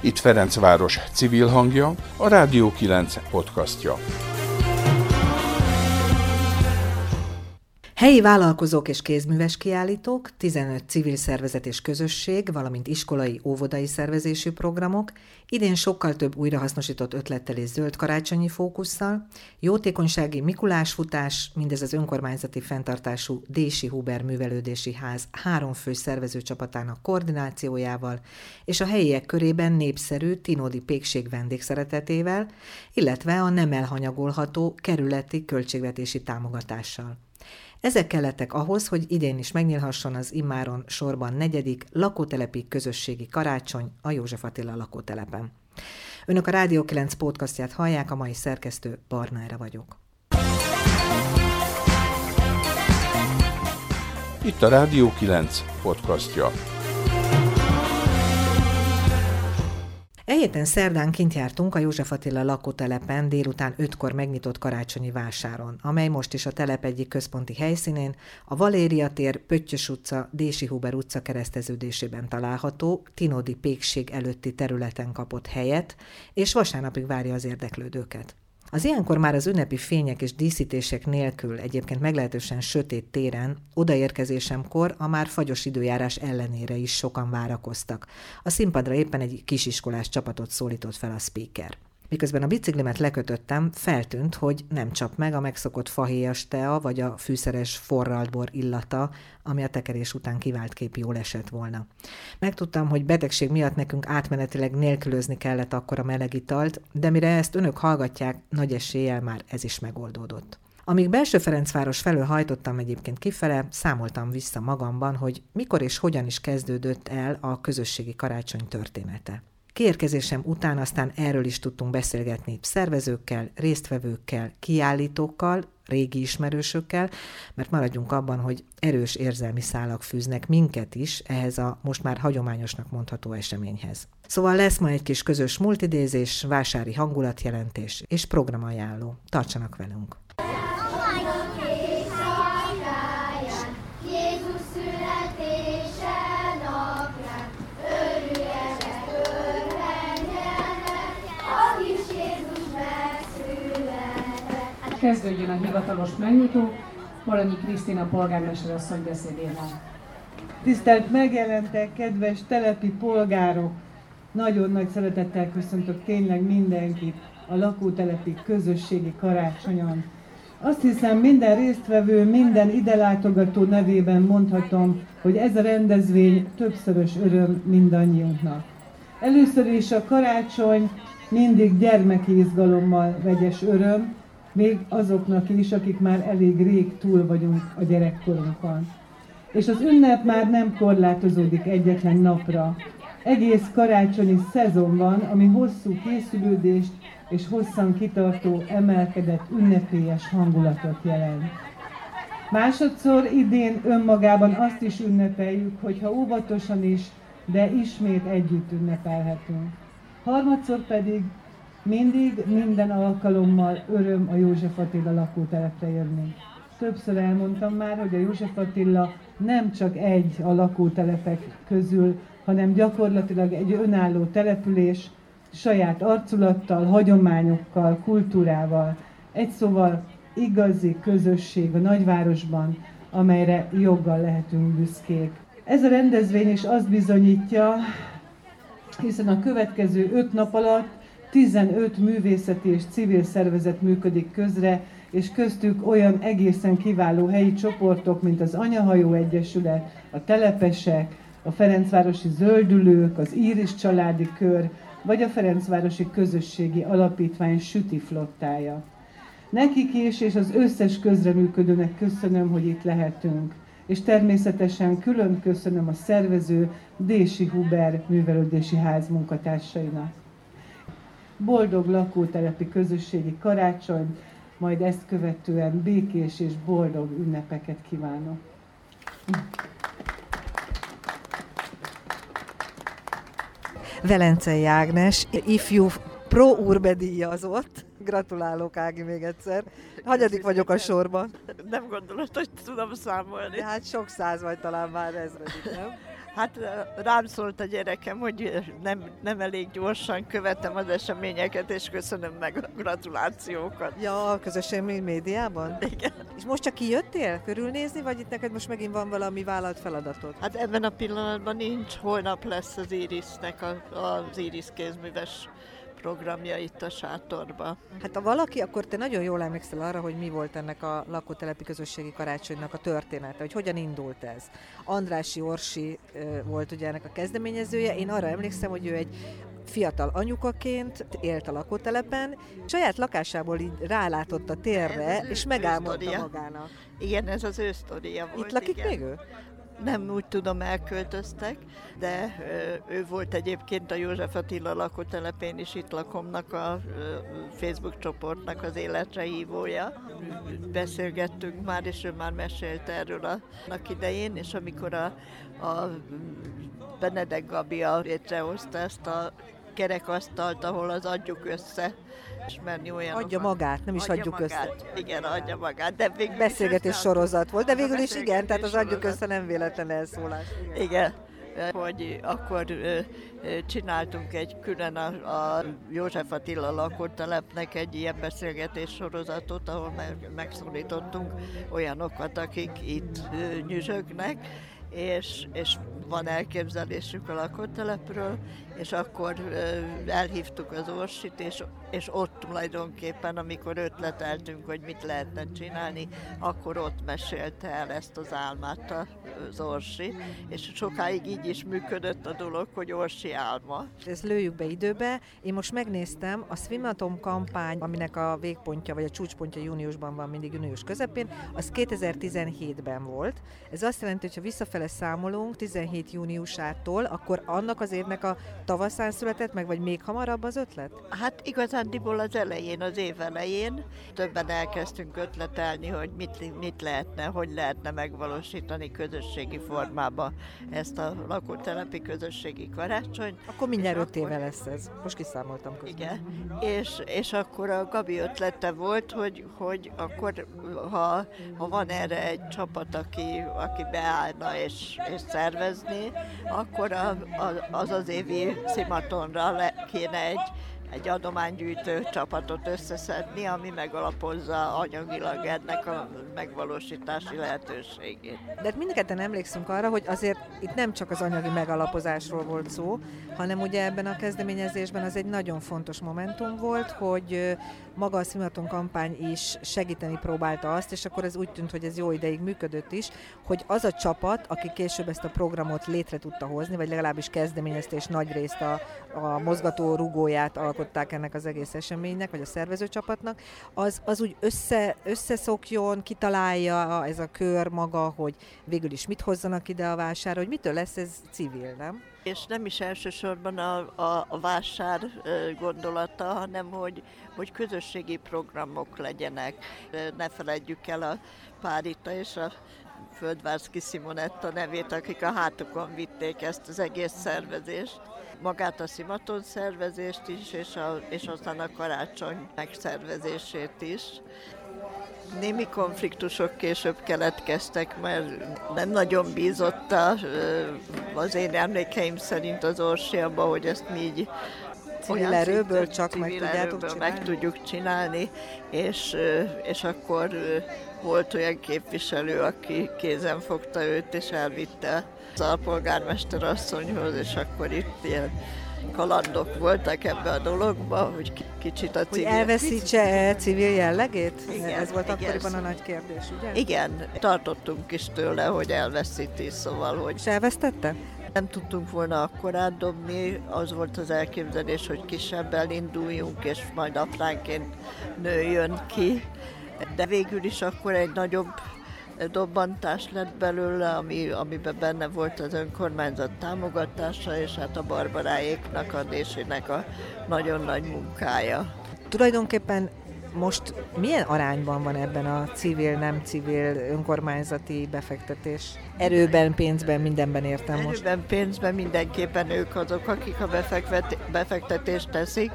Itt Ferencváros civil hangja, a Rádió 9 podcastja. Helyi vállalkozók és kézműves kiállítók, 15 civil szervezet és közösség, valamint iskolai, óvodai szervezésű programok, idén sokkal több újrahasznosított ötlettel és zöld karácsonyi fókusszal, jótékonysági Mikulásfutás, mindez az önkormányzati fenntartású Dési Huber Művelődési Ház három fő szervezőcsapatának koordinációjával, és a helyiek körében népszerű Tinódi Pékség vendégszeretetével, illetve a nem elhanyagolható kerületi költségvetési támogatással. Ezek kellettek ahhoz, hogy idén is megnyílhasson az immáron sorban negyedik lakótelepi közösségi karácsony a József Attila lakótelepen. Önök a Rádió 9 podcastját hallják, a mai szerkesztő Barnára vagyok. Itt a Rádió 9 podcastja. E héten szerdán kint jártunk a József Attila lakótelepen délután ötkor megnyitott karácsonyi vásáron, amely most is a telep egyik központi helyszínén, a Valéria tér, Pöttyös utca, Dési Huber utca kereszteződésében található, Tinodi pékség előtti területen kapott helyet, és vasárnapig várja az érdeklődőket. Az ilyenkor már az ünnepi fények és díszítések nélkül egyébként meglehetősen sötét téren odaérkezésemkor a már fagyos időjárás ellenére is sokan várakoztak. A színpadra éppen egy kisiskolás csapatot szólított fel a speaker. Miközben a biciklimet lekötöttem, feltűnt, hogy nem csap meg a megszokott fahéjas tea vagy a fűszeres forraltbor illata, ami a tekerés után kivált kép jól esett volna. Megtudtam, hogy betegség miatt nekünk átmenetileg nélkülözni kellett akkor a meleg italt, de mire ezt önök hallgatják, nagy eséllyel már ez is megoldódott. Amíg belső Ferencváros felől hajtottam egyébként kifele, számoltam vissza magamban, hogy mikor és hogyan is kezdődött el a közösségi karácsony története. Kiérkezésem után aztán erről is tudtunk beszélgetni szervezőkkel, résztvevőkkel, kiállítókkal, régi ismerősökkel, mert maradjunk abban, hogy erős érzelmi szálak fűznek minket is ehhez a most már hagyományosnak mondható eseményhez. Szóval lesz ma egy kis közös multidézés, vásári hangulatjelentés és programajánló. Tartsanak velünk! Kezdődjön a hivatalos megnyitó, Balanyi Krisztina polgármester asszony beszédével. Tisztelt megjelentek, kedves telepi polgárok! Nagyon nagy szeretettel köszöntök tényleg mindenkit a lakótelepi közösségi karácsonyon. Azt hiszem minden résztvevő, minden ide látogató nevében mondhatom, hogy ez a rendezvény többszörös öröm mindannyiunknak. Először is a karácsony mindig gyermeki izgalommal vegyes öröm, még azoknak is, akik már elég rég túl vagyunk a gyerekkorunkon. És az ünnep már nem korlátozódik egyetlen napra. Egész karácsonyi szezon van, ami hosszú készülődést és hosszan kitartó, emelkedett, ünnepélyes hangulatot jelent. Másodszor idén önmagában azt is ünnepeljük, hogyha óvatosan is, de ismét együtt ünnepelhetünk. Harmadszor pedig mindig, minden alkalommal öröm a József Attila lakótelepre jönni. Többször elmondtam már, hogy a József Attila nem csak egy a lakótelepek közül, hanem gyakorlatilag egy önálló település, saját arculattal, hagyományokkal, kultúrával. Egy szóval igazi közösség a nagyvárosban, amelyre joggal lehetünk büszkék. Ez a rendezvény is azt bizonyítja, hiszen a következő öt nap alatt 15 művészeti és civil szervezet működik közre, és köztük olyan egészen kiváló helyi csoportok, mint az Anyahajó Egyesület, a Telepesek, a Ferencvárosi Zöldülők, az Íris Családi Kör, vagy a Ferencvárosi Közösségi Alapítvány Süti Flottája. Nekik is, és az összes közreműködőnek köszönöm, hogy itt lehetünk. És természetesen külön köszönöm a szervező Dési Huber művelődési ház munkatársainak boldog lakótelepi közösségi karácsony, majd ezt követően békés és boldog ünnepeket kívánok. Velencei Ágnes, ifjú pro urbe díjazott. Gratulálok, Ági, még egyszer. Hanyadik vagyok a sorban? Nem gondolod, hogy tudom számolni. De hát sok száz vagy talán már ezredik, nem? Hát rám szólt a gyerekem, hogy nem, nem elég gyorsan követem az eseményeket, és köszönöm meg a gratulációkat. Ja, a közösségi médiában? Igen. És most csak kijöttél körülnézni, vagy itt neked most megint van valami vállalt feladatod? Hát ebben a pillanatban nincs, holnap lesz az Irisnek a, az Iris kézműves programja itt a sátorba. Hát ha valaki, akkor te nagyon jól emlékszel arra, hogy mi volt ennek a lakótelepi közösségi karácsonynak a története, hogy hogyan indult ez. Andrási Orsi volt ugye ennek a kezdeményezője, én arra emlékszem, hogy ő egy fiatal anyukaként élt a lakótelepen, saját lakásából így rálátott a térre, és megálmodta magának. Igen, ez az ő sztoria volt. Itt lakik igen. még ő? Nem úgy tudom elköltöztek, de ő volt egyébként a József Attila lakótelepén is itt lakomnak a Facebook csoportnak az életre hívója. Beszélgettünk már, és ő már mesélt erről annak idején, és amikor a, a Benedek Gabia létrehozta ezt a kerekasztalt, ahol az adjuk össze ismerni olyan. Adja magát, nem is adja adjuk magát. össze. Igen, adja magát, de végül Beszélgetés sorozat volt, de végül is igen, tehát az adjuk sorozat. össze nem véletlen elszólás. Igen. igen hogy akkor csináltunk egy külön a, a József Attila lakótelepnek egy ilyen beszélgetés sorozatot, ahol meg, megszólítottunk olyanokat, akik itt nyüzsögnek, és, és van elképzelésük a lakótelepről, és akkor elhívtuk az Orsit, és, és ott tulajdonképpen, amikor ötleteltünk, hogy mit lehetne csinálni, akkor ott mesélte el ezt az álmát az Orsi, és sokáig így is működött a dolog, hogy Orsi álma. Ezt lőjük be időbe. Én most megnéztem a Swimatom kampány, aminek a végpontja, vagy a csúcspontja júniusban van mindig június közepén, az 2017-ben volt. Ez azt jelenti, hogy ha visszafele számolunk 17 júniusától, akkor annak az évnek a tavaszán született meg, vagy még hamarabb az ötlet? Hát igazándiból az elején, az év elején többen elkezdtünk ötletelni, hogy mit, mit lehetne, hogy lehetne megvalósítani közösségi formába ezt a lakótelepi közösségi karácsonyt. Akkor mindjárt öt éve lesz ez. Most kiszámoltam közben. Igen, és, és akkor a Gabi ötlete volt, hogy, hogy akkor ha, ha van erre egy csapat, aki, aki beállna és, és szervezni, akkor a, a, az az évi szimatonra le, kéne egy, egy adománygyűjtő csapatot összeszedni, ami megalapozza anyagilag ennek a megvalósítási lehetőségét. De hát mindketten emlékszünk arra, hogy azért itt nem csak az anyagi megalapozásról volt szó, hanem ugye ebben a kezdeményezésben az egy nagyon fontos momentum volt, hogy maga a Szimaton kampány is segíteni próbálta azt, és akkor ez úgy tűnt, hogy ez jó ideig működött is, hogy az a csapat, aki később ezt a programot létre tudta hozni, vagy legalábbis kezdeményezte, és nagy részt a, a mozgató rugóját alkották ennek az egész eseménynek, vagy a szervezőcsapatnak, az, az úgy össze, összeszokjon, kitalálja ez a kör maga, hogy végül is mit hozzanak ide a vásár, hogy mitől lesz ez civil, nem? És nem is elsősorban a, a, a vásár gondolata, hanem hogy, hogy közösségi programok legyenek. Ne feledjük el a Párita és a Földvárszki Simonetta nevét, akik a hátukon vitték ezt az egész szervezést. Magát a szimaton szervezést is, és, a, és aztán a karácsony megszervezését is. Némi konfliktusok később keletkeztek, mert nem nagyon bízott a, az én emlékeim szerint az Orsi abba, hogy ezt mi így Civil erőből csak meg tudjátok csinálni? meg tudjuk csinálni, és, és akkor volt olyan képviselő, aki kézen fogta őt, és elvitte az alpolgármester asszonyhoz, és akkor itt ilyen kalandok voltak ebbe a dologba, hogy ki- kicsit a Hogy civil... elveszítse civil jellegét? Igen, ez volt igen. akkoriban a nagy kérdés, ugye? Igen, tartottunk is tőle, hogy elveszíti, szóval, hogy És elvesztette? nem tudtunk volna akkor átdobni, az volt az elképzelés, hogy kisebbel induljunk, és majd apránként nőjön ki, de végül is akkor egy nagyobb dobbantás lett belőle, ami, amiben benne volt az önkormányzat támogatása, és hát a barbaráéknak a Désének a nagyon nagy munkája. Tulajdonképpen most milyen arányban van ebben a civil, nem civil, önkormányzati befektetés? Erőben, pénzben, mindenben értem most. Erőben, pénzben mindenképpen ők azok, akik a befektetést teszik,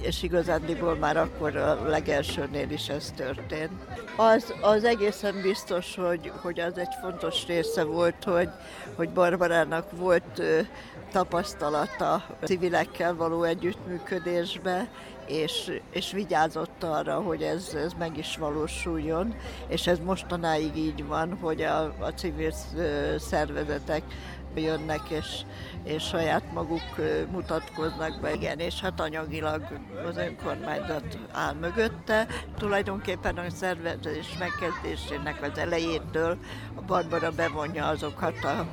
és igazándiból már akkor a legelsőnél is ez történt. Az, az egészen biztos, hogy, hogy az egy fontos része volt, hogy, hogy Barbarának volt tapasztalata civilekkel való együttműködésbe, és, és vigyázott arra, hogy ez, ez meg is valósuljon, és ez mostanáig így van, hogy a, a civil szervezetek jönnek, és, és saját maguk mutatkoznak be. Igen, és hát anyagilag az önkormányzat áll mögötte. Tulajdonképpen a szervezés megkezdésének az elejétől a Barbara bevonja azokat a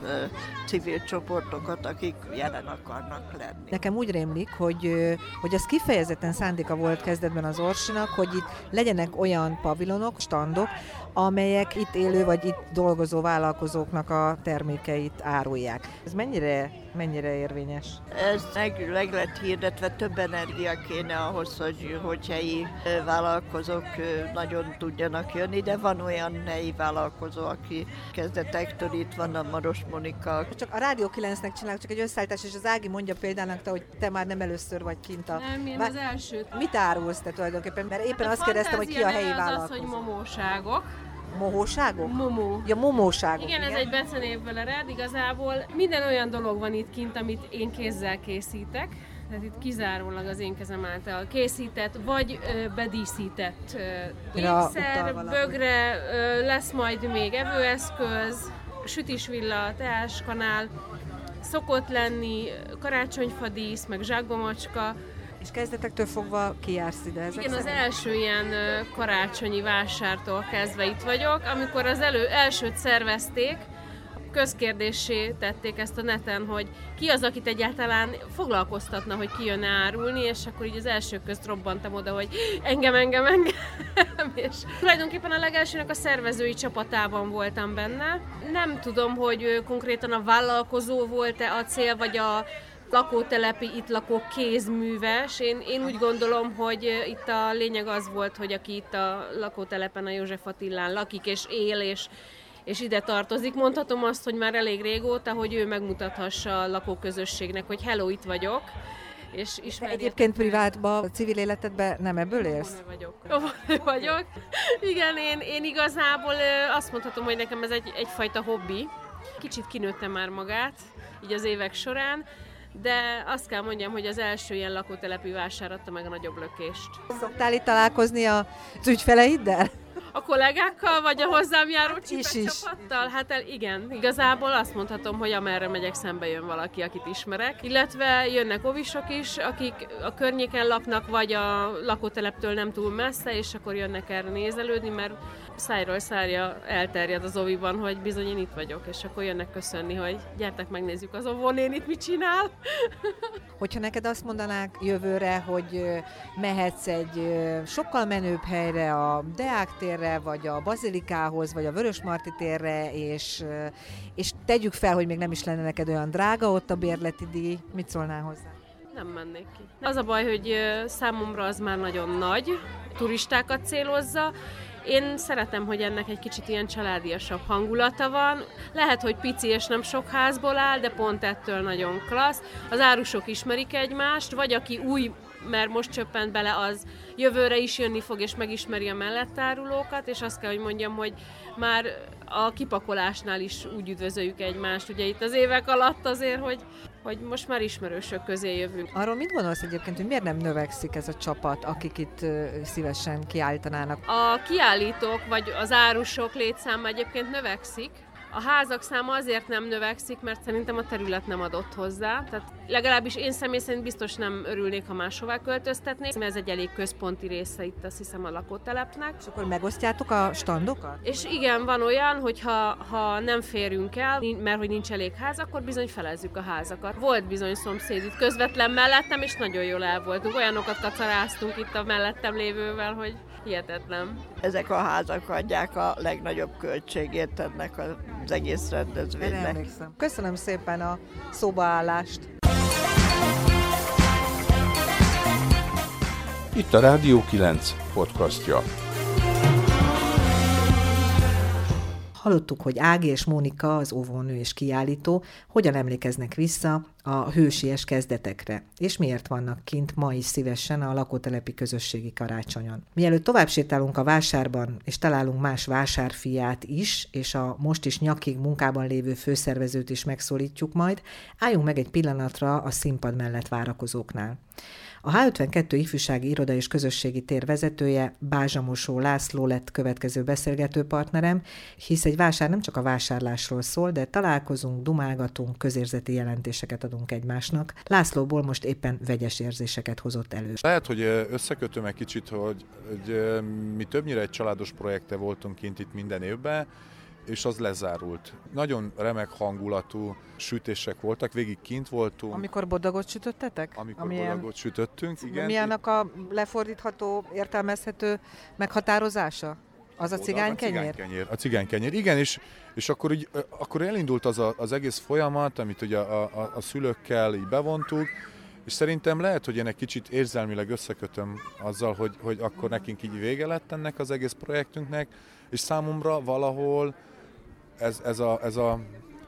civil csoportokat, akik jelen akarnak lenni. Nekem úgy rémlik, hogy, hogy az kifejezetten szándéka volt kezdetben az Orsinak, hogy itt legyenek olyan pavilonok, standok, amelyek itt élő vagy itt dolgozó vállalkozóknak a termékeit árulják. Ez mennyire, mennyire érvényes? Ez meg, meg lett hirdetve, több energia kéne ahhoz, hogy, hogy helyi vállalkozók nagyon tudjanak jönni, de van olyan helyi vállalkozó, aki kezdetektől itt van a Maros Monika. Csak a Rádió 9-nek csinálok csak egy összeállítás, és az Ági mondja példának, te, hogy te már nem először vagy kint a... Nem, én Vá... az elsőt. Mit árulsz te tulajdonképpen? Mert éppen hát azt kérdeztem, hogy ki a helyi vállalkozó. az, hogy momóságok Mohóságok? Momó. Ja, momóságok. Igen, igen, ez egy becenév rád. Igazából minden olyan dolog van itt kint, amit én kézzel készítek. Tehát itt kizárólag az én kezem által készített, vagy ö, bedíszített ö, ékszer, bögre, ö, lesz majd még evőeszköz, sütisvilla, teáskanál, szokott lenni karácsonyfadísz, meg zsákbamacska, és kezdetektől fogva kijársz ide ezek Igen, szerint? az első ilyen karácsonyi vásártól kezdve itt vagyok, amikor az elő, elsőt szervezték, közkérdésé tették ezt a neten, hogy ki az, akit egyáltalán foglalkoztatna, hogy ki jön árulni, és akkor így az első közt robbantam oda, hogy engem, engem, engem. és tulajdonképpen a legelsőnek a szervezői csapatában voltam benne. Nem tudom, hogy konkrétan a vállalkozó volt-e a cél, vagy a lakótelepi itt lakó kézműves. Én, én úgy gondolom, hogy itt a lényeg az volt, hogy aki itt a lakótelepen a József Attillán lakik és él, és, és ide tartozik. Mondhatom azt, hogy már elég régóta, hogy ő megmutathassa a lakóközösségnek, hogy hello, itt vagyok. És Egyébként privátban, a civil életedben nem ebből élsz? vagyok. vagyok. Igen, én, én igazából azt mondhatom, hogy nekem ez egy, egyfajta hobbi. Kicsit kinőtte már magát, így az évek során, de azt kell mondjam, hogy az első ilyen lakótelepi vásár adta meg a nagyobb lökést. Szoktál itt találkozni az ügyfeleiddel? A kollégákkal, vagy a hozzám járó is, is. csapattal? Hát el, igen, igazából azt mondhatom, hogy amerre megyek, szembe jön valaki, akit ismerek. Illetve jönnek ovisok is, akik a környéken laknak, vagy a lakóteleptől nem túl messze, és akkor jönnek erre nézelődni, mert szájról szárja elterjed az oviban, hogy bizony én itt vagyok, és akkor jönnek köszönni, hogy gyertek megnézzük az itt mit csinál. Hogyha neked azt mondanák jövőre, hogy mehetsz egy sokkal menőbb helyre, a Deák térre, vagy a Bazilikához, vagy a Vörösmarty térre, és, és tegyük fel, hogy még nem is lenne neked olyan drága ott a bérleti díj, mit szólnál hozzá? Nem mennék ki. Az a baj, hogy számomra az már nagyon nagy, turistákat célozza, én szeretem, hogy ennek egy kicsit ilyen családiasabb hangulata van. Lehet, hogy pici és nem sok házból áll, de pont ettől nagyon klassz. Az árusok ismerik egymást, vagy aki új mert most csöppent bele, az jövőre is jönni fog, és megismeri a mellettárulókat, és azt kell, hogy mondjam, hogy már a kipakolásnál is úgy üdvözöljük egymást, ugye itt az évek alatt azért, hogy, hogy most már ismerősök közé jövünk. Arról mit gondolsz egyébként, hogy miért nem növekszik ez a csapat, akik itt szívesen kiállítanának? A kiállítók vagy az árusok létszáma egyébként növekszik, a házak száma azért nem növekszik, mert szerintem a terület nem adott hozzá. Tehát legalábbis én személy szerint biztos nem örülnék, ha máshová költöztetnék, mert ez egy elég központi része itt azt hiszem a lakótelepnek. És akkor megosztjátok a standokat? És igen, van olyan, hogy ha, ha nem férünk el, mert hogy nincs elég ház, akkor bizony felezzük a házakat. Volt bizony szomszéd itt közvetlen mellettem, és nagyon jól el voltunk. Olyanokat kacaráztunk itt a mellettem lévővel, hogy hihetetlen. Ezek a házak adják a legnagyobb költségét ennek az egész rendezvénynek. Köszönöm szépen a szóbaállást. Itt a Rádió 9 podcastja. Hallottuk, hogy Ági és Mónika, az óvónő és kiállító, hogyan emlékeznek vissza a hősies kezdetekre, és miért vannak kint ma is szívesen a lakótelepi közösségi karácsonyon. Mielőtt tovább sétálunk a vásárban, és találunk más vásárfiát is, és a most is nyakig munkában lévő főszervezőt is megszólítjuk majd, álljunk meg egy pillanatra a színpad mellett várakozóknál. A H52 ifjúsági iroda és közösségi tér vezetője Bázsamosó László lett következő beszélgető partnerem, hisz egy vásár nem csak a vásárlásról szól, de találkozunk, dumálgatunk, közérzeti jelentéseket adunk egymásnak. Lászlóból most éppen vegyes érzéseket hozott elő. Lehet, hogy összekötöm egy kicsit, hogy, hogy mi többnyire egy családos projekte voltunk kint itt minden évben, és az lezárult. Nagyon remek hangulatú sütések voltak, végig kint voltunk. Amikor bodagot sütöttetek? Amikor Amilyen... bodagot sütöttünk, igen. Mi annak a lefordítható, értelmezhető meghatározása? Az a cigánykenyér? A cigánykenyér, a cigánykenyér. igen, és, és akkor, így, akkor elindult az a, az egész folyamat, amit ugye a, a, a szülőkkel így bevontuk, és szerintem lehet, hogy én egy kicsit érzelmileg összekötöm azzal, hogy, hogy akkor nekünk így vége lett ennek az egész projektünknek, és számomra valahol ez, ez, a, ez a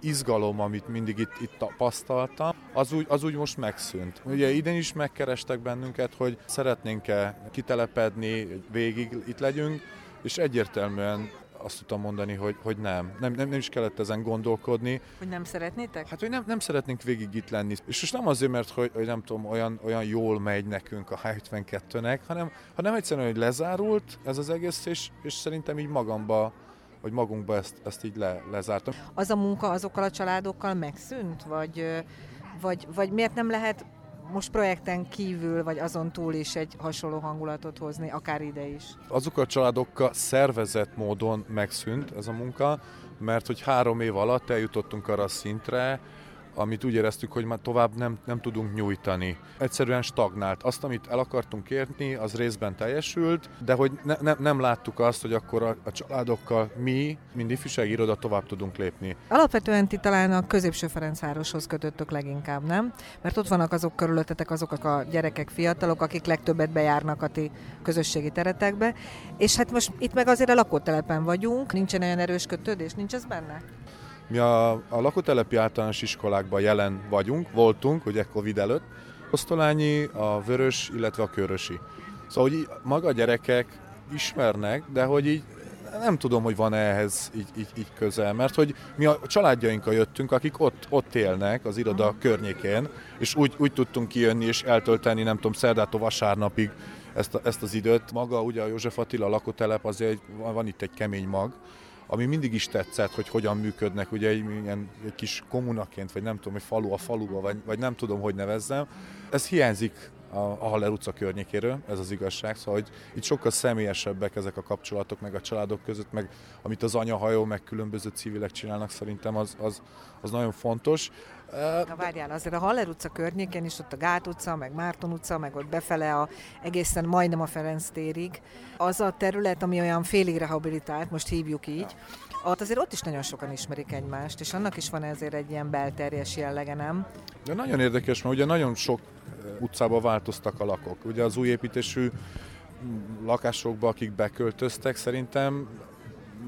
izgalom, amit mindig itt, itt tapasztaltam, az úgy, az úgy most megszűnt. Ugye idén is megkerestek bennünket, hogy szeretnénk-e kitelepedni, végig itt legyünk, és egyértelműen azt tudtam mondani, hogy, hogy nem. Nem, nem. nem is kellett ezen gondolkodni. Hogy nem szeretnétek? Hát, hogy nem, nem szeretnénk végig itt lenni. És most nem azért, mert hogy, hogy nem tudom, olyan, olyan jól megy nekünk a H52-nek, hanem, hanem egyszerűen, hogy lezárult ez az egész, és, és szerintem így magamba hogy magunkba ezt, ezt így le, lezártam. Az a munka azokkal a családokkal megszűnt, vagy, vagy, vagy miért nem lehet most projekten kívül, vagy azon túl is egy hasonló hangulatot hozni, akár ide is? Azokkal a családokkal szervezett módon megszűnt ez a munka, mert hogy három év alatt eljutottunk arra a szintre, amit úgy éreztük, hogy már tovább nem, nem tudunk nyújtani. Egyszerűen stagnált. Azt, amit el akartunk érni, az részben teljesült, de hogy ne, ne, nem láttuk azt, hogy akkor a, a családokkal mi, mint ifjúsági iroda tovább tudunk lépni. Alapvetően ti talán a középső Ferencvároshoz kötöttök leginkább, nem? Mert ott vannak azok körülöttetek azok a gyerekek, fiatalok, akik legtöbbet bejárnak a ti közösségi teretekbe, és hát most itt meg azért a lakótelepen vagyunk, nincsen olyan erős kötődés, nincs ez benne? Mi a, a lakótelepi általános iskolákban jelen vagyunk, voltunk, ugye Covid előtt, Osztolányi, a Vörös, illetve a Körösi. Szóval, hogy maga a gyerekek ismernek, de hogy így nem tudom, hogy van ehhez így, így, így közel, mert hogy mi a családjainkkal jöttünk, akik ott, ott élnek az iroda környékén, és úgy, úgy tudtunk kijönni és eltölteni, nem tudom, szerdától vasárnapig ezt, a, ezt az időt. Maga ugye a József Attila lakótelep, azért van itt egy kemény mag, ami mindig is tetszett, hogy hogyan működnek, ugye egy, ilyen, egy kis kommunaként, vagy nem tudom, hogy falu a faluba, vagy, vagy nem tudom, hogy nevezzem. Ez hiányzik a, a Haller utca környékéről, ez az igazság, szóval hogy itt sokkal személyesebbek ezek a kapcsolatok, meg a családok között, meg amit az anyahajó, meg különböző civilek csinálnak, szerintem az, az, az nagyon fontos. Na várjál, azért a Haller utca környékén is, ott a Gát utca, meg Márton utca, meg ott befele a, egészen majdnem a Ferenc térig, az a terület, ami olyan félig rehabilitált, most hívjuk így, ott azért ott is nagyon sokan ismerik egymást, és annak is van ezért egy ilyen belterjes jellege, nem? De nagyon érdekes, mert ugye nagyon sok utcába változtak a lakok. Ugye az új építésű lakásokba, akik beköltöztek, szerintem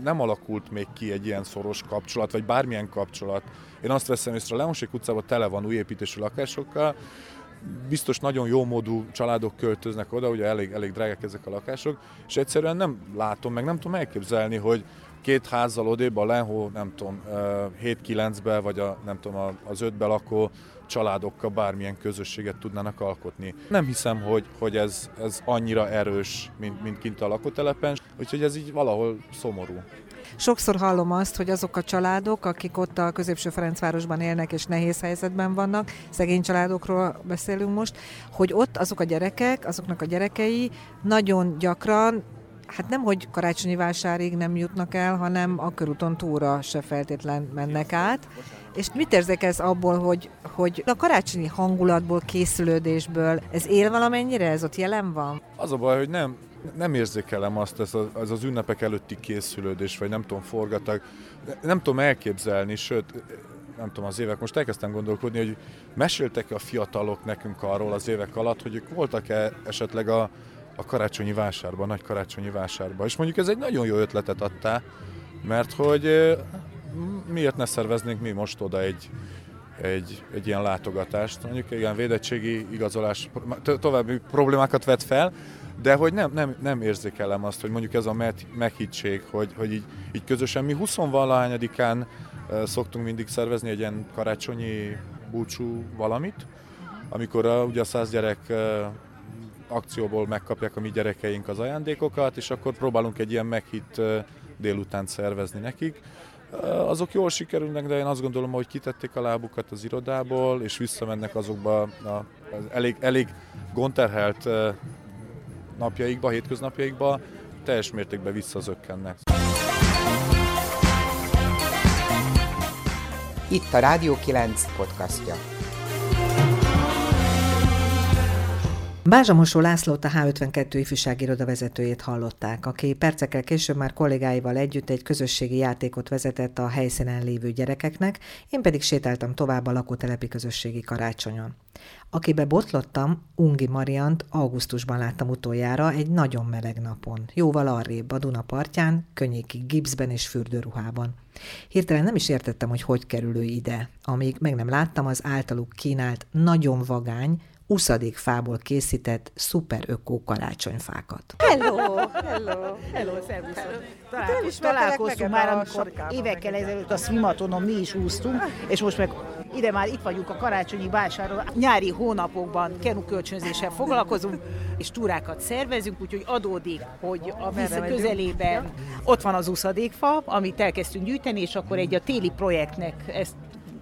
nem alakult még ki egy ilyen szoros kapcsolat, vagy bármilyen kapcsolat. Én azt veszem észre, a Leonsék utcában tele van új építésű lakásokkal, biztos nagyon jó módú családok költöznek oda, ugye elég, elég drágák ezek a lakások, és egyszerűen nem látom, meg nem tudom elképzelni, hogy két házzal odébb a Lenhó, nem tudom, 7-9-be, vagy a, nem tudom, az 5-be lakó családokkal bármilyen közösséget tudnának alkotni. Nem hiszem, hogy, hogy ez, ez annyira erős, mint, mint kint a lakótelepen, úgyhogy ez így valahol szomorú. Sokszor hallom azt, hogy azok a családok, akik ott a középső Ferencvárosban élnek és nehéz helyzetben vannak, szegény családokról beszélünk most, hogy ott azok a gyerekek, azoknak a gyerekei nagyon gyakran hát nem, hogy karácsonyi vásárig nem jutnak el, hanem a körúton túra se feltétlen mennek át. És mit érzek abból, hogy, hogy a karácsonyi hangulatból, készülődésből ez él valamennyire, ez ott jelen van? Az a baj, hogy nem, nem érzékelem azt, ez, a, ez az ünnepek előtti készülődés, vagy nem tudom, forgatag. Nem tudom elképzelni, sőt, nem tudom, az évek, most elkezdtem gondolkodni, hogy meséltek-e a fiatalok nekünk arról az évek alatt, hogy ők voltak-e esetleg a, a karácsonyi vásárba, a nagy karácsonyi vásárba. És mondjuk ez egy nagyon jó ötletet adtál, mert hogy miért ne szerveznénk mi most oda egy, egy, egy ilyen látogatást. Mondjuk ilyen védettségi igazolás további problémákat vet fel, de hogy nem, nem, nem érzékelem azt, hogy mondjuk ez a meghittség, hogy, hogy így, így közösen mi 20 valahányadikán szoktunk mindig szervezni egy ilyen karácsonyi búcsú valamit, amikor a, ugye a száz gyerek akcióból megkapják a mi gyerekeink az ajándékokat, és akkor próbálunk egy ilyen meghitt délután szervezni nekik. Azok jól sikerülnek, de én azt gondolom, hogy kitették a lábukat az irodából, és visszamennek azokba a elég, elég gondterhelt napjaikba, hétköznapjaikba, teljes mértékben visszazökkennek. Itt a Rádió 9 podcastja. Bázsamosó Lászlót a H52 ifjúsági iroda vezetőjét hallották, aki percekkel később már kollégáival együtt egy közösségi játékot vezetett a helyszínen lévő gyerekeknek, én pedig sétáltam tovább a lakótelepi közösségi karácsonyon. Akibe botlottam, Ungi Mariant augusztusban láttam utoljára egy nagyon meleg napon, jóval arrébb a Duna partján, könnyéki gipszben és fürdőruhában. Hirtelen nem is értettem, hogy hogy kerül ő ide, amíg meg nem láttam az általuk kínált nagyon vagány, uszadik fából készített szuper ökó karácsonyfákat. Hello, hello, hello, szervuszok. Találkoz, találkoztunk már, amikor évekkel ezelőtt a Svimatonon mi is úsztunk, és most meg ide már itt vagyunk a karácsonyi vásáron. Nyári hónapokban kölcsönzéssel foglalkozunk, és túrákat szervezünk, úgyhogy adódik, hogy a víz közelében ott van az uszadékfa, amit elkezdtünk gyűjteni, és akkor egy a téli projektnek ezt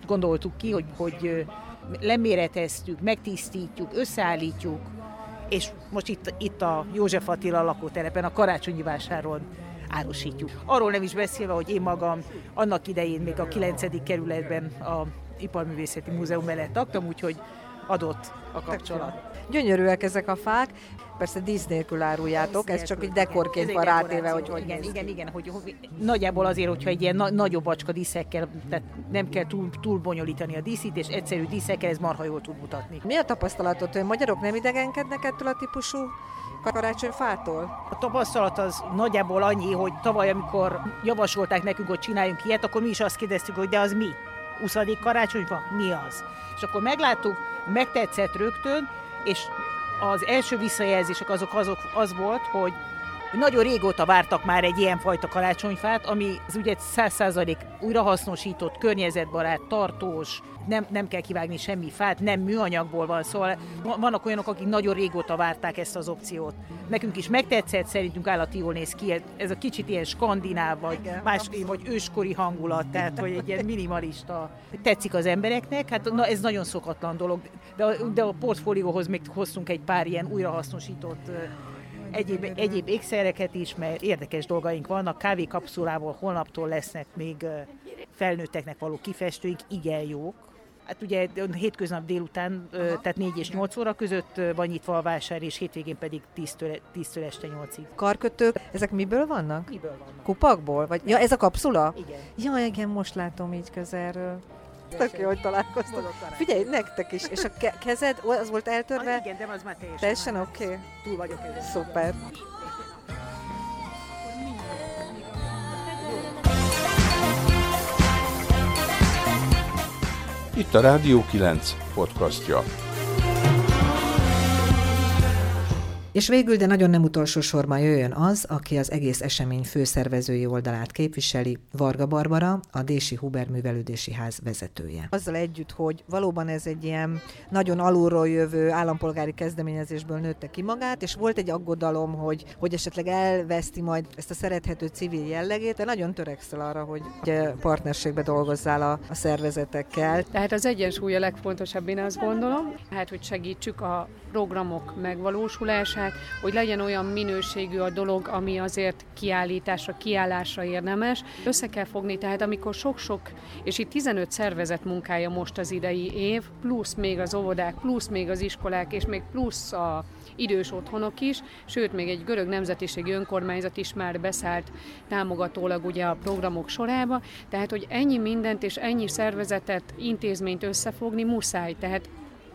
gondoltuk ki, hogy, hogy leméreteztük, megtisztítjuk, összeállítjuk, és most itt, itt a József Attila lakótelepen, a Karácsonyi vásáron árusítjuk. Arról nem is beszélve, hogy én magam annak idején még a 9. kerületben a Iparművészeti Múzeum mellett laktam, úgyhogy adott a kapcsolat. Gyönyörűek ezek a fák, persze dísz nélkül áruljátok, dísz ez csak egy dekorként van rátéve, hogy hogy Igen, igen, igen, hogy, hogy nagyjából azért, hogyha egy ilyen na- nagyobb acska díszekkel, tehát nem kell túl, túl bonyolítani a díszítés, egyszerű díszekkel ez marha jól tud mutatni. Mi a tapasztalatot, hogy magyarok nem idegenkednek ettől a típusú karácsonyfától? A tapasztalat az nagyjából annyi, hogy tavaly, amikor javasolták nekünk, hogy csináljunk ilyet, akkor mi is azt kérdeztük, hogy de az mi? 20. karácsonyfa? Mi az? És akkor megláttuk, megtetszett rögtön, és az első visszajelzések azok, azok az volt, hogy nagyon régóta vártak már egy ilyen fajta karácsonyfát, ami az ugye 100% újrahasznosított, környezetbarát, tartós, nem, nem kell kivágni semmi fát, nem műanyagból van, szóval vannak olyanok, akik nagyon régóta várták ezt az opciót. Nekünk is megtetszett, szerintünk állati jól néz ki, ez a kicsit ilyen skandináv, vagy más, vagy őskori hangulat, tehát hogy egy ilyen minimalista. Tetszik az embereknek, hát na, ez nagyon szokatlan dolog, de, de a portfólióhoz még hoztunk egy pár ilyen újrahasznosított egyéb, egyéb ékszereket is, mert érdekes dolgaink vannak. Kávékapszulából holnaptól lesznek még felnőtteknek való kifestőink, igen jók. Hát ugye hétköznap délután, Aha. tehát 4 és 8 óra között van nyitva a vásár, és hétvégén pedig 10-től, 10 este 8-ig. Karkötők, ezek miből vannak? Miből vannak? Kupakból? Vagy, ja, ez a kapszula? Igen. Ja, igen, most látom így közelről. Tök jó, hogy találkoztunk. Figyelj, nektek is. És a ke- kezed, az volt eltörve? Ah, igen, de az már teljesen. Teljesen oké? Okay. Túl vagyok ezen. Szuper. Itt a Rádió 9 podcastja. És végül, de nagyon nem utolsó sorban jöjjön az, aki az egész esemény főszervezői oldalát képviseli, Varga Barbara, a Dési Huber Művelődési Ház vezetője. Azzal együtt, hogy valóban ez egy ilyen nagyon alulról jövő állampolgári kezdeményezésből nőtte ki magát, és volt egy aggodalom, hogy, hogy esetleg elveszti majd ezt a szerethető civil jellegét, de nagyon törekszel arra, hogy partnerségbe dolgozzál a, a szervezetekkel. Tehát az egyensúly a legfontosabb, én azt gondolom, hát hogy segítsük a programok megvalósulását, hogy legyen olyan minőségű a dolog, ami azért kiállításra, kiállásra érdemes. Össze kell fogni, tehát amikor sok-sok, és itt 15 szervezet munkája most az idei év, plusz még az óvodák, plusz még az iskolák, és még plusz a idős otthonok is, sőt, még egy görög nemzetiségi önkormányzat is már beszállt támogatólag ugye a programok sorába, tehát hogy ennyi mindent és ennyi szervezetet, intézményt összefogni muszáj, tehát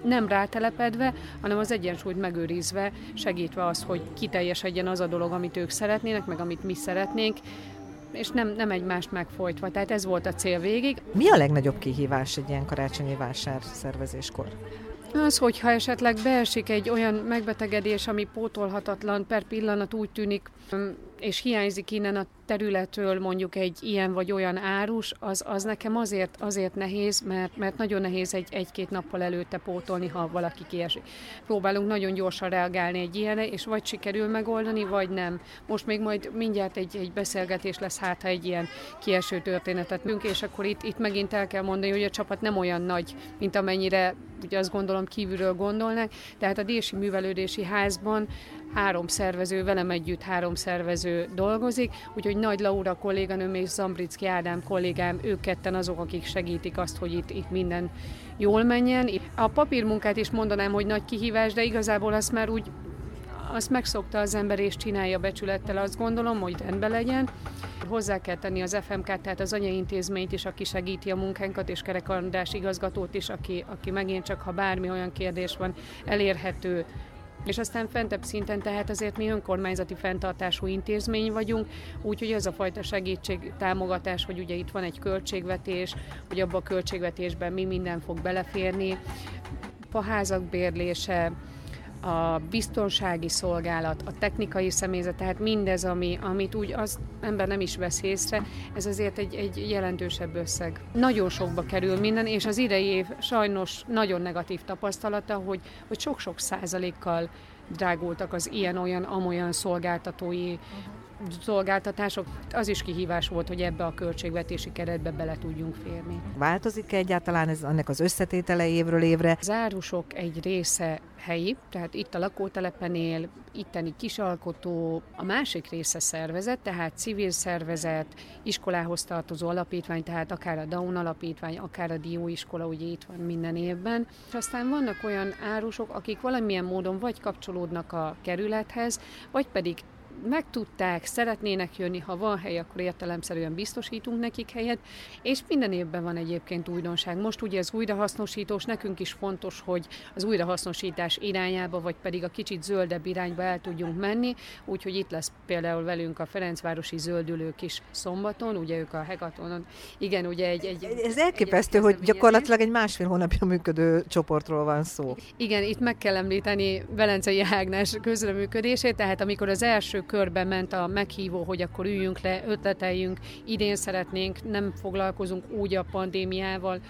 nem rátelepedve, hanem az egyensúlyt megőrizve, segítve azt, hogy kiteljesedjen az a dolog, amit ők szeretnének, meg amit mi szeretnénk, és nem, nem egymást megfojtva. Tehát ez volt a cél végig. Mi a legnagyobb kihívás egy ilyen karácsonyi vásár szervezéskor? Az, hogyha esetleg beesik egy olyan megbetegedés, ami pótolhatatlan, per pillanat úgy tűnik, és hiányzik innen a területről mondjuk egy ilyen vagy olyan árus, az, az nekem azért, azért nehéz, mert, mert nagyon nehéz egy, egy-két nappal előtte pótolni, ha valaki kiesik. Próbálunk nagyon gyorsan reagálni egy ilyenre, és vagy sikerül megoldani, vagy nem. Most még majd mindjárt egy, egy beszélgetés lesz, hát ha egy ilyen kieső történetet műnk, és akkor itt, itt megint el kell mondani, hogy a csapat nem olyan nagy, mint amennyire ugye azt gondolom kívülről gondolnak, tehát a Dési Művelődési Házban három szervező, velem együtt három szervező dolgozik, úgyhogy Nagy Laura kolléganőm és Zambricki Ádám kollégám, ők ketten azok, akik segítik azt, hogy itt, itt minden jól menjen. A papírmunkát is mondanám, hogy nagy kihívás, de igazából azt már úgy azt megszokta az ember és csinálja becsülettel, azt gondolom, hogy rendben legyen. Hozzá kell tenni az FMK, tehát az anyaintézményt is, aki segíti a munkánkat, és Kerek igazgatót is, aki, aki megint csak, ha bármi olyan kérdés van, elérhető és aztán fentebb szinten, tehát azért mi önkormányzati fenntartású intézmény vagyunk, úgyhogy ez a fajta segítség, támogatás, hogy ugye itt van egy költségvetés, hogy abban a költségvetésben mi minden fog beleférni, a házak bérlése, a biztonsági szolgálat, a technikai személyzet, tehát mindez, ami, amit úgy az ember nem is vesz észre, ez azért egy, egy jelentősebb összeg. Nagyon sokba kerül minden, és az idei év sajnos nagyon negatív tapasztalata, hogy, hogy sok-sok százalékkal drágultak az ilyen-olyan, amolyan szolgáltatói szolgáltatások. Az is kihívás volt, hogy ebbe a költségvetési keretbe bele tudjunk férni. Változik -e egyáltalán ez ennek az összetétele évről évre? Az árusok egy része helyi, tehát itt a lakótelepen él, itteni kisalkotó, a másik része szervezet, tehát civil szervezet, iskolához tartozó alapítvány, tehát akár a Down alapítvány, akár a Dióiskola, ugye itt van minden évben. És aztán vannak olyan árusok, akik valamilyen módon vagy kapcsolódnak a kerülethez, vagy pedig megtudták, szeretnének jönni, ha van hely, akkor értelemszerűen biztosítunk nekik helyet, és minden évben van egyébként újdonság. Most ugye ez újrahasznosítós, nekünk is fontos, hogy az újrahasznosítás irányába, vagy pedig a kicsit zöldebb irányba el tudjunk menni, úgyhogy itt lesz például velünk a Ferencvárosi Zöldülők is szombaton, ugye ők a Hegatonon, igen, ugye egy... egy ez elképesztő, egy hogy gyakorlatilag egy másfél hónapja működő csoportról van szó. Igen, itt meg kell említeni Velencei Ágnes közreműködését, tehát amikor az első körbe ment a meghívó, hogy akkor üljünk le, ötleteljünk, idén szeretnénk, nem foglalkozunk úgy a pandémiával,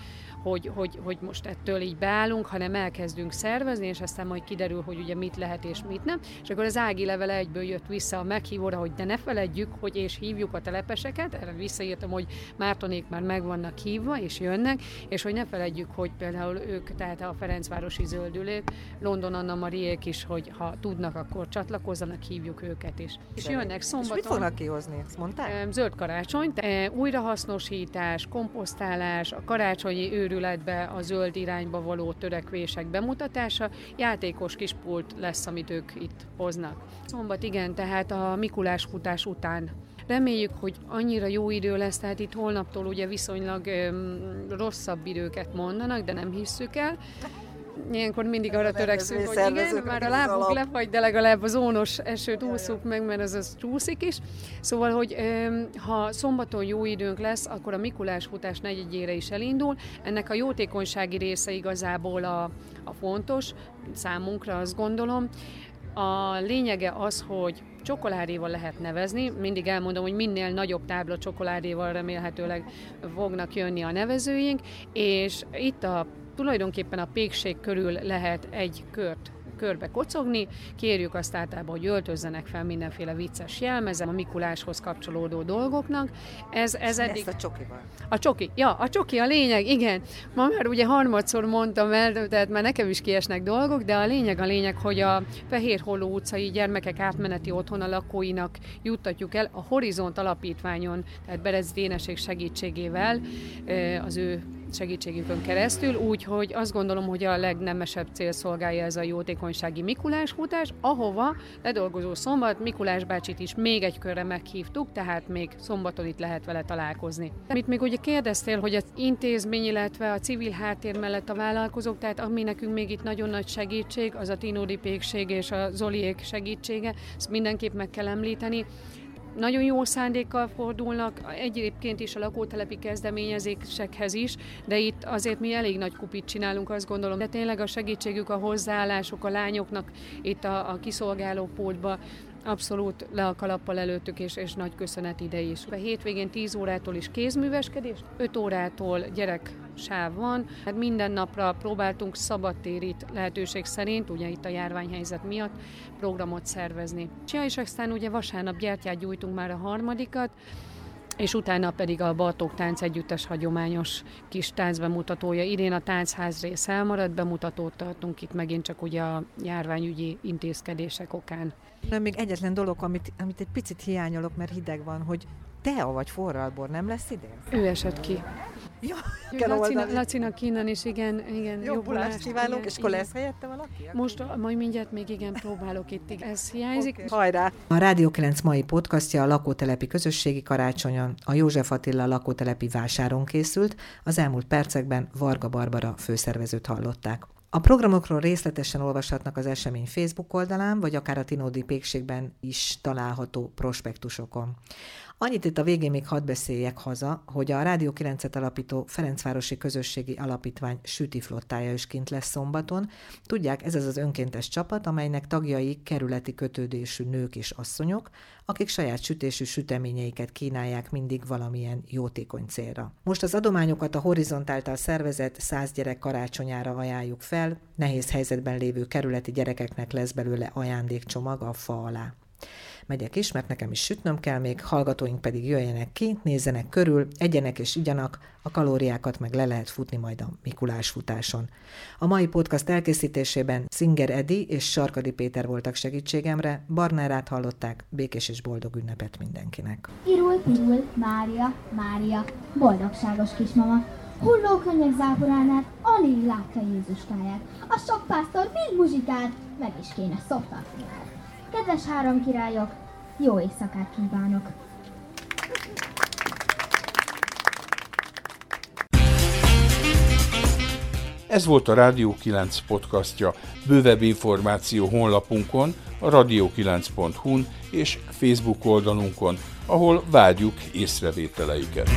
hogy, hogy, hogy most ettől így beállunk, hanem elkezdünk szervezni, és aztán majd kiderül, hogy ugye mit lehet és mit nem. És akkor az Ági levele egyből jött vissza a meghívóra, hogy de ne feledjük, hogy és hívjuk a telepeseket, erre visszaírtam, hogy Mártonék már meg vannak hívva, és jönnek, és hogy ne feledjük, hogy például ők, tehát a Ferencvárosi Zöldülők, London Anna Mariék is, hogy ha tudnak, akkor csatlakozzanak, hívjuk őket is. És jönnek szombaton. És mit fognak kihozni, ezt mondták? Zöld karácsony, újrahasznosítás, komposztálás, a karácsonyi őrű őrületbe a zöld irányba való törekvések bemutatása, játékos kis pult lesz, amit ők itt hoznak. Szombat igen, tehát a Mikulás futás után Reméljük, hogy annyira jó idő lesz, tehát itt holnaptól ugye viszonylag öm, rosszabb időket mondanak, de nem hisszük el. Ilyenkor mindig arra törekszünk, hogy igen, már a lábuk lefagy, de legalább az ónos esőt úszuk meg, mert az az csúszik is. Szóval, hogy ha szombaton jó időnk lesz, akkor a Mikulás futás negyedjére is elindul. Ennek a jótékonysági része igazából a, a fontos számunkra, azt gondolom. A lényege az, hogy csokoládéval lehet nevezni. Mindig elmondom, hogy minél nagyobb tábla csokoládéval remélhetőleg fognak jönni a nevezőink, és itt a tulajdonképpen a pékség körül lehet egy kört körbe kocogni, kérjük azt általában, hogy öltözzenek fel mindenféle vicces jelmezem a Mikuláshoz kapcsolódó dolgoknak. Ez, ez eddig... a csokival? A csoki, ja, a csoki a lényeg, igen. Ma már ugye harmadszor mondtam el, tehát már nekem is kiesnek dolgok, de a lényeg a lényeg, hogy a Fehérholló utcai gyermekek átmeneti otthona lakóinak juttatjuk el a Horizont Alapítványon, tehát Berez Déneség segítségével az ő segítségükön keresztül, úgyhogy azt gondolom, hogy a legnemesebb cél szolgálja ez a jótékonysági Mikulás futás, ahova ledolgozó szombat Mikulás bácsit is még egy körre meghívtuk, tehát még szombaton itt lehet vele találkozni. Amit még ugye kérdeztél, hogy az intézmény, illetve a civil háttér mellett a vállalkozók, tehát ami nekünk még itt nagyon nagy segítség, az a Tinódi Pékség és a Zoliék segítsége, ezt mindenképp meg kell említeni nagyon jó szándékkal fordulnak, egyébként is a lakótelepi kezdeményezésekhez is, de itt azért mi elég nagy kupit csinálunk, azt gondolom. De tényleg a segítségük, a hozzáállások a lányoknak itt a, a kiszolgáló pultba abszolút le a kalappal előttük, és, és nagy köszönet ide is. A hétvégén 10 órától is kézműveskedés, 5 órától gyerek sáv van. Hát minden napra próbáltunk szabadtérit lehetőség szerint, ugye itt a járványhelyzet miatt, programot szervezni. Ja, és aztán ugye vasárnap gyertyát gyújtunk már a harmadikat, és utána pedig a Bartók Tánc Együttes hagyományos kis táncbemutatója. Idén a táncház rész elmaradt, bemutatót tartunk itt megint csak ugye a járványügyi intézkedések okán. Nem, még egyetlen dolog, amit, amit egy picit hiányolok, mert hideg van, hogy tea vagy forralbor nem lesz idén? Ő esett ki. Ja, kell Lacinak, Lacinak innen is, igen, igen. Jobbulást kívánok, igen, és akkor lesz helyette valaki? Most majd mindjárt még igen próbálok itt, igen. ez hiányzik. Okay. Hajrá! A Rádió 9 mai podcastja a lakótelepi közösségi karácsonyon, a József Attila lakótelepi vásáron készült, az elmúlt percekben Varga Barbara főszervezőt hallották. A programokról részletesen olvashatnak az esemény Facebook oldalán, vagy akár a Tinódi Pékségben is található prospektusokon. Annyit itt a végén még hadd beszéljek haza, hogy a Rádió 9-et alapító Ferencvárosi Közösségi Alapítvány süti flottája is kint lesz szombaton. Tudják, ez az az önkéntes csapat, amelynek tagjai kerületi kötődésű nők és asszonyok, akik saját sütésű süteményeiket kínálják mindig valamilyen jótékony célra. Most az adományokat a Horizont által szervezett 100 gyerek karácsonyára ajánljuk fel, nehéz helyzetben lévő kerületi gyerekeknek lesz belőle ajándékcsomag a fa alá megyek is, mert nekem is sütnöm kell még, hallgatóink pedig jöjjenek ki, nézzenek körül, egyenek és igyanak, a kalóriákat meg le lehet futni majd a Mikulás futáson. A mai podcast elkészítésében Singer Edi és Sarkadi Péter voltak segítségemre, Barnárát hallották, békés és boldog ünnepet mindenkinek. Irul, pirul, Mária, Mária, boldogságos kismama, hulló könnyek záporánál alig látta Jézuskáját. A sok pásztor mind muzsikál, meg is kéne szoktatni Kedves három királyok, jó éjszakát kívánok! Ez volt a Rádió 9 podcastja. Bővebb információ honlapunkon, a radio9.hu-n és Facebook oldalunkon, ahol várjuk észrevételeiket.